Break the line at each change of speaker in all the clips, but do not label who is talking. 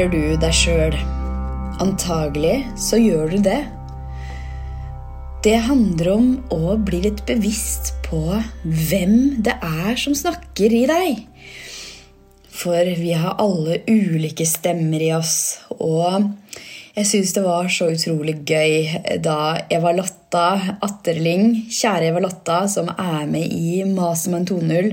Ignorerer du deg sjøl? Antagelig så gjør du det. Det handler om å bli litt bevisst på hvem det er som snakker i deg. For vi har alle ulike stemmer i oss, og jeg syns det var så utrolig gøy da Eva Lotta Atterling, kjære Eva Lotta, som er med i Masemann om en 2.0,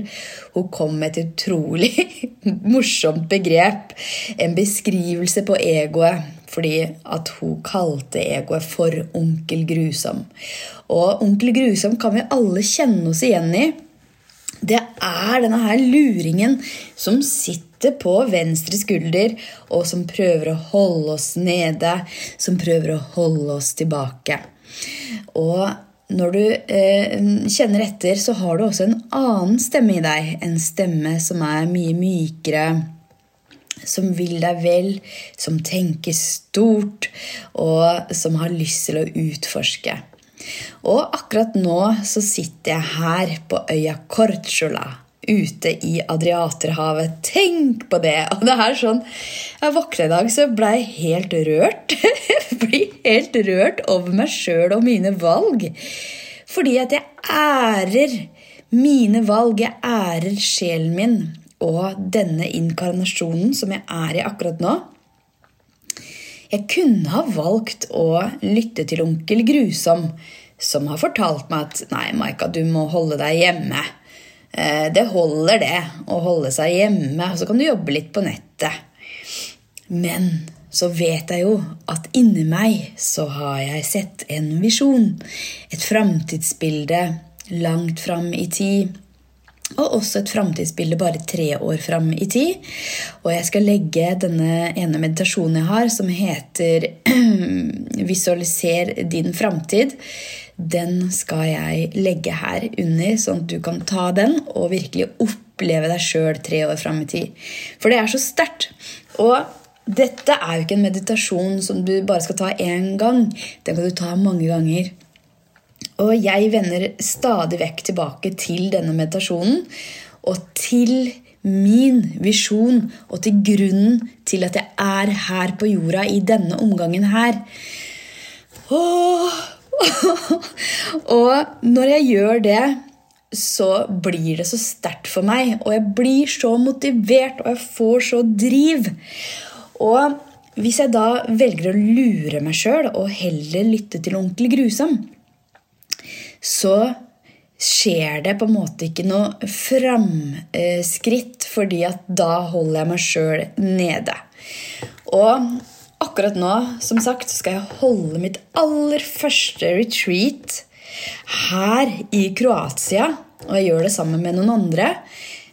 hun kom med et utrolig morsomt begrep. En beskrivelse på egoet. Fordi at hun kalte egoet for onkel grusom. Og onkel grusom kan vi alle kjenne oss igjen i. Det er denne her luringen som sitter på venstre skulder, og som prøver å holde oss nede, som prøver å holde oss tilbake. Og når du eh, kjenner etter, så har du også en annen stemme i deg. En stemme som er mye mykere, som vil deg vel, som tenker stort, og som har lyst til å utforske. Og akkurat nå så sitter jeg her på øya Kortsjola ute i Adriaterhavet. Tenk på det! Og det er sånn Jeg våkna i dag, så jeg blei helt rørt. Jeg blir helt rørt over meg sjøl og mine valg. Fordi at jeg ærer mine valg. Jeg ærer sjelen min og denne inkarnasjonen som jeg er i akkurat nå. Jeg kunne ha valgt å lytte til onkel Grusom, som har fortalt meg at nei, Maika, du må holde deg hjemme. Eh, det holder, det, å holde seg hjemme, og så kan du jobbe litt på nettet. Men så vet jeg jo at inni meg så har jeg sett en visjon. Et framtidsbilde langt fram i tid og også et framtidsbilde bare tre år fram i tid. Og jeg skal legge denne ene meditasjonen jeg har, som heter 'Visualiser din framtid', den skal jeg legge her under, sånn at du kan ta den og virkelig oppleve deg sjøl tre år fram i tid. For det er så sterkt. Og dette er jo ikke en meditasjon som du bare skal ta én gang. Den kan du ta mange ganger. Og jeg vender stadig vekk tilbake til denne meditasjonen og til min visjon og til grunnen til at jeg er her på jorda i denne omgangen her. og når jeg gjør det, så blir det så sterkt for meg, og jeg blir så motivert, og jeg får så driv. Og hvis jeg da velger å lure meg sjøl og heller lytte til onkel Grusom, så skjer det på en måte ikke noe framskritt, fordi at da holder jeg meg sjøl nede. Og akkurat nå, som sagt, skal jeg holde mitt aller første retreat her i Kroatia. Og jeg gjør det sammen med noen andre.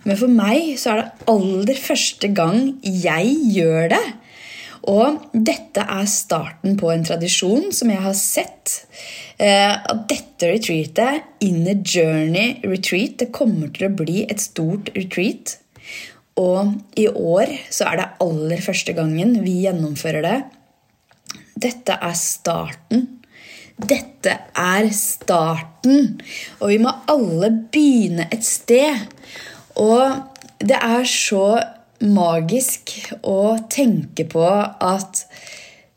Men for meg så er det aller første gang jeg gjør det. Og dette er starten på en tradisjon som jeg har sett Eh, at dette retreatet, Inner Journey Retreat, det kommer til å bli et stort retreat. Og i år så er det aller første gangen vi gjennomfører det. Dette er starten. Dette er starten. Og vi må alle begynne et sted. Og det er så magisk å tenke på at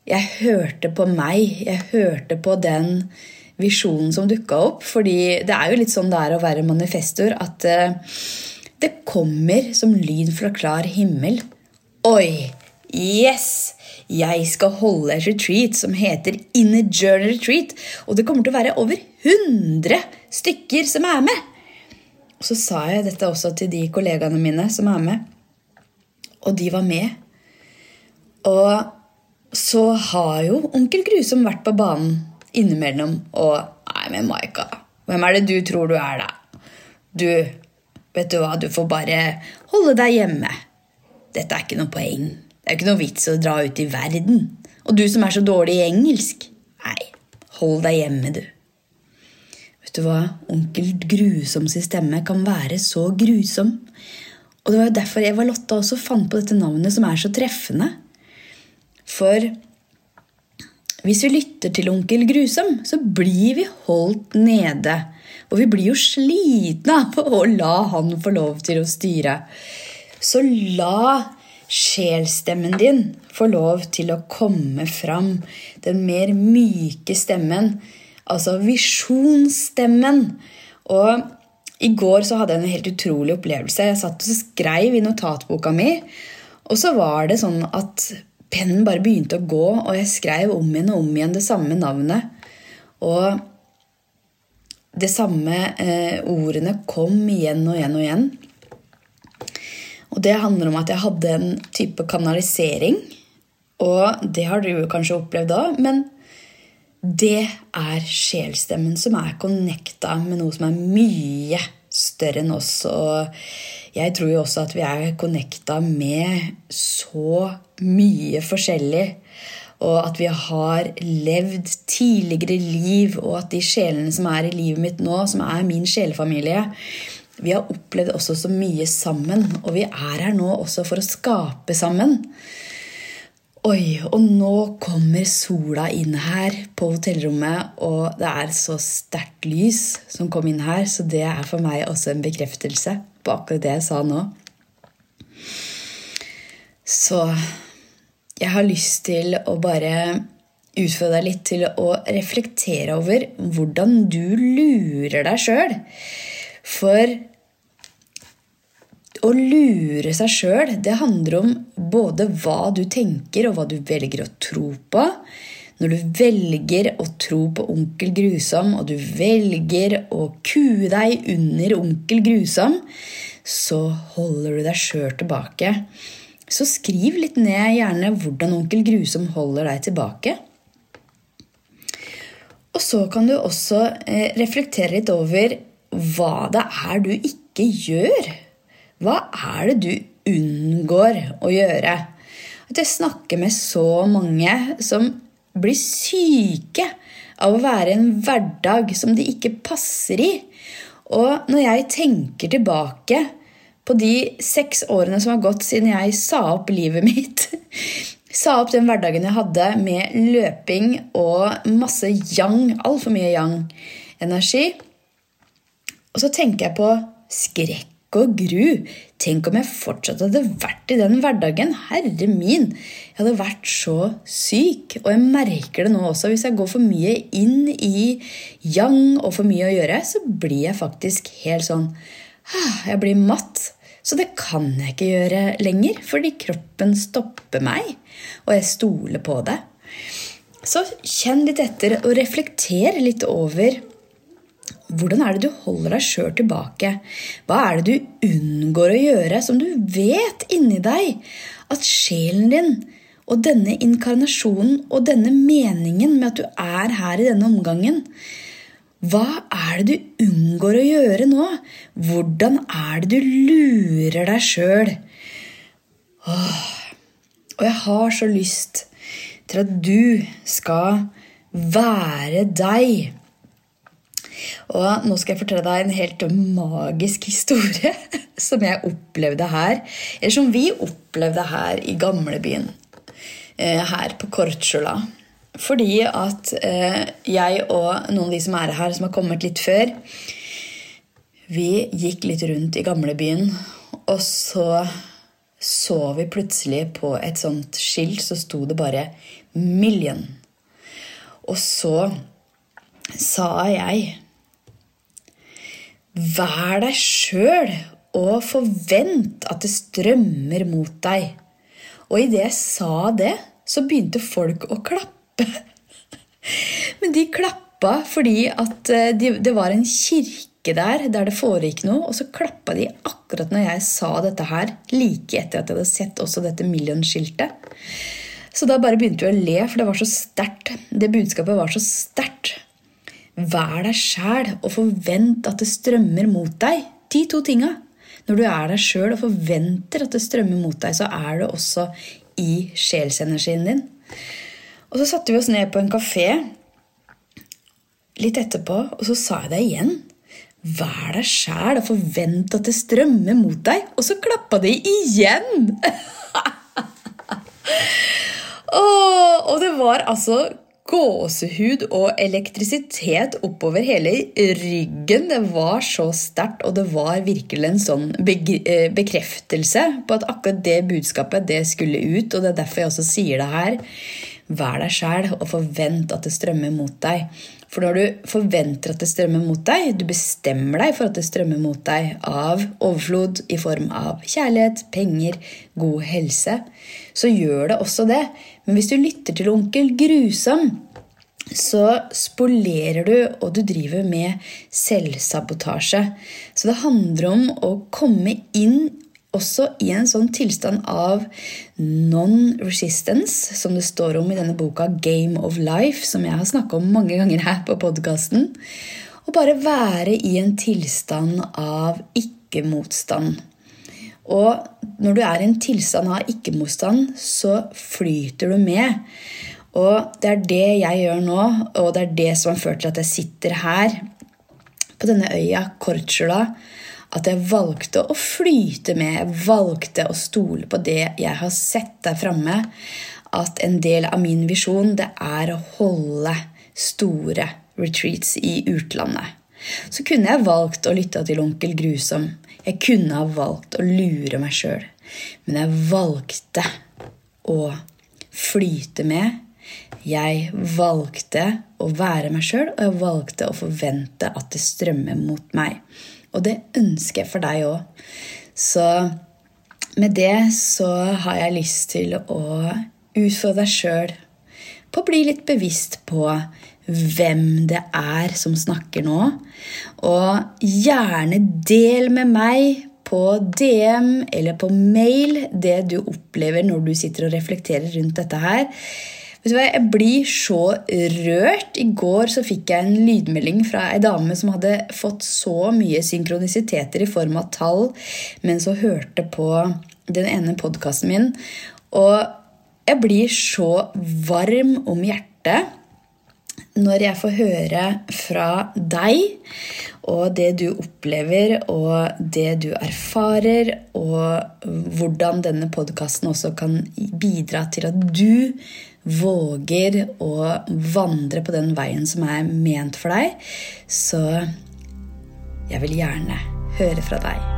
jeg hørte på meg. Jeg hørte på den visjonen som dukka opp. fordi det er jo litt sånn det er å være manifestor, at uh, det kommer som lyd fra klar himmel. Oi! Yes! Jeg skal holde et retreat som heter Inner Journey Retreat. Og det kommer til å være over 100 stykker som er med. Og så sa jeg dette også til de kollegaene mine som er med. Og de var med. Og så har jo onkel Grusom vært på banen innimellom og Nei, men Maika, hvem er det du tror du er, da? Du, vet du hva, du får bare holde deg hjemme. Dette er ikke noe poeng. Det er ikke noe vits å dra ut i verden. Og du som er så dårlig i engelsk. Nei, hold deg hjemme, du. Vet du hva? Onkel Grusoms stemme kan være så grusom. Og det var jo derfor Eva Lotta også fant på dette navnet, som er så treffende. For hvis vi lytter til onkel Grusom, så blir vi holdt nede. Og vi blir jo slitne av å la han få lov til å styre. Så la sjelstemmen din få lov til å komme fram. Den mer myke stemmen, altså visjonsstemmen. Og i går så hadde jeg en helt utrolig opplevelse. Jeg satt og skrev i notatboka mi, og så var det sånn at pennen bare begynte å gå, og jeg skrev om igjen og om igjen det samme navnet. Og det samme eh, ordene kom igjen og igjen og igjen. Og det handler om at jeg hadde en type kanalisering. Og det har du kanskje opplevd òg, men det er sjelstemmen som er connecta med noe som er mye større enn oss. Og jeg tror jo også at vi er connecta med så mye forskjellig. Og at vi har levd tidligere liv, og at de sjelene som er i livet mitt nå, som er min sjelefamilie, vi har opplevd også så mye sammen. Og vi er her nå også for å skape sammen. Oi, og nå kommer sola inn her på hotellrommet, og det er så sterkt lys som kom inn her, så det er for meg også en bekreftelse på akkurat det jeg sa nå. Så jeg har lyst til å bare utfordre deg litt til å reflektere over hvordan du lurer deg sjøl. For å lure seg sjøl, det handler om både hva du tenker, og hva du velger å tro på. Når du velger å tro på onkel Grusom, og du velger å kue deg under onkel Grusom, så holder du deg sjøl tilbake. Så skriv litt ned gjerne hvordan onkel Grusom holder deg tilbake. Og så kan du også eh, reflektere litt over hva det er du ikke gjør. Hva er det du unngår å gjøre? At jeg snakker med så mange som blir syke av å være i en hverdag som de ikke passer i. Og når jeg tenker tilbake på de seks årene som har gått siden jeg sa opp livet mitt. Sa opp den hverdagen jeg hadde med løping og masse yang, altfor mye yang-energi. Og så tenker jeg på skrekk og gru. Tenk om jeg fortsatt hadde vært i den hverdagen. Herre min! Jeg hadde vært så syk. Og jeg merker det nå også. Hvis jeg går for mye inn i yang og for mye å gjøre, så blir jeg faktisk helt sånn ah, Jeg blir matt. Så det kan jeg ikke gjøre lenger, fordi kroppen stopper meg, og jeg stoler på det. Så kjenn litt etter og reflekter litt over hvordan er det du holder deg sjøl tilbake? Hva er det du unngår å gjøre, som du vet inni deg at sjelen din og denne inkarnasjonen og denne meningen med at du er her i denne omgangen, hva er det du unngår å gjøre nå? Hvordan er det du lurer deg sjøl? Og jeg har så lyst til at du skal være deg. Og nå skal jeg fortelle deg en helt magisk historie som jeg opplevde her. Eller som vi opplevde her i gamlebyen. Eh, her på Kortsjula. Fordi at eh, jeg og noen av de som er her, som har kommet litt før, vi gikk litt rundt i gamlebyen, og så så vi plutselig på et sånt skilt, så sto det bare 'Million'. Og så sa jeg Vær deg sjøl og forvent at det strømmer mot deg. Og idet jeg sa det, så begynte folk å klappe. Men de klappa fordi at eh, de, det var en kirke der der det foregikk noe, og så klappa de akkurat når jeg sa dette her, like etter at jeg hadde sett også dette Million-skiltet. Så da bare begynte vi å le, for det var så sterkt. Det budskapet var så sterkt. Vær deg sjæl og forvent at det strømmer mot deg. De to tinga. Når du er deg sjøl og forventer at det strømmer mot deg, så er det også i sjelsenergien din. Og så satte vi oss ned på en kafé litt etterpå, og så sa jeg det igjen. Vær deg sjæl og forvent at det strømmer mot deg. Og så klappa de igjen! oh, og det var altså gåsehud og elektrisitet oppover hele ryggen. Det var så sterkt, og det var virkelig en sånn eh, bekreftelse på at akkurat det budskapet det skulle ut. Og det er derfor jeg også sier det her. Vær deg sjæl og forvent at det strømmer mot deg. For når du forventer at det strømmer mot deg, du bestemmer deg for at det strømmer mot deg av overflod i form av kjærlighet, penger, god helse, så gjør det også det. Men hvis du lytter til onkel Grusom, så spolerer du, og du driver med selvsabotasje. Så det handler om å komme inn også i en sånn tilstand av non-resistance, som det står om i denne boka Game of Life, som jeg har snakka om mange ganger her på podkasten. Og bare være i en tilstand av ikke-motstand. Og når du er i en tilstand av ikke-motstand, så flyter du med. Og det er det jeg gjør nå, og det er det som har ført til at jeg sitter her på denne øya Kortsjula at jeg valgte å flyte med, jeg valgte å stole på det jeg har sett der framme. At en del av min visjon det er å holde store retreats i utlandet. Så kunne jeg valgt å lytte til onkel Grusom. Jeg kunne ha valgt å lure meg sjøl. Men jeg valgte å flyte med. Jeg valgte å være meg sjøl, og jeg valgte å forvente at det strømmer mot meg. Og det ønsker jeg for deg òg. Så med det så har jeg lyst til å utfordre deg sjøl på å bli litt bevisst på hvem det er som snakker nå. Og gjerne del med meg på DM eller på mail det du opplever når du sitter og reflekterer rundt dette her. Vet du hva, Jeg blir så rørt. I går så fikk jeg en lydmelding fra ei dame som hadde fått så mye synkronisiteter i form av tall mens hun hørte på den ene podkasten min. Og jeg blir så varm om hjertet når jeg får høre fra deg og det du opplever og det du erfarer, og hvordan denne podkasten også kan bidra til at du våger å vandre på den veien som er ment for deg, så jeg vil gjerne høre fra deg.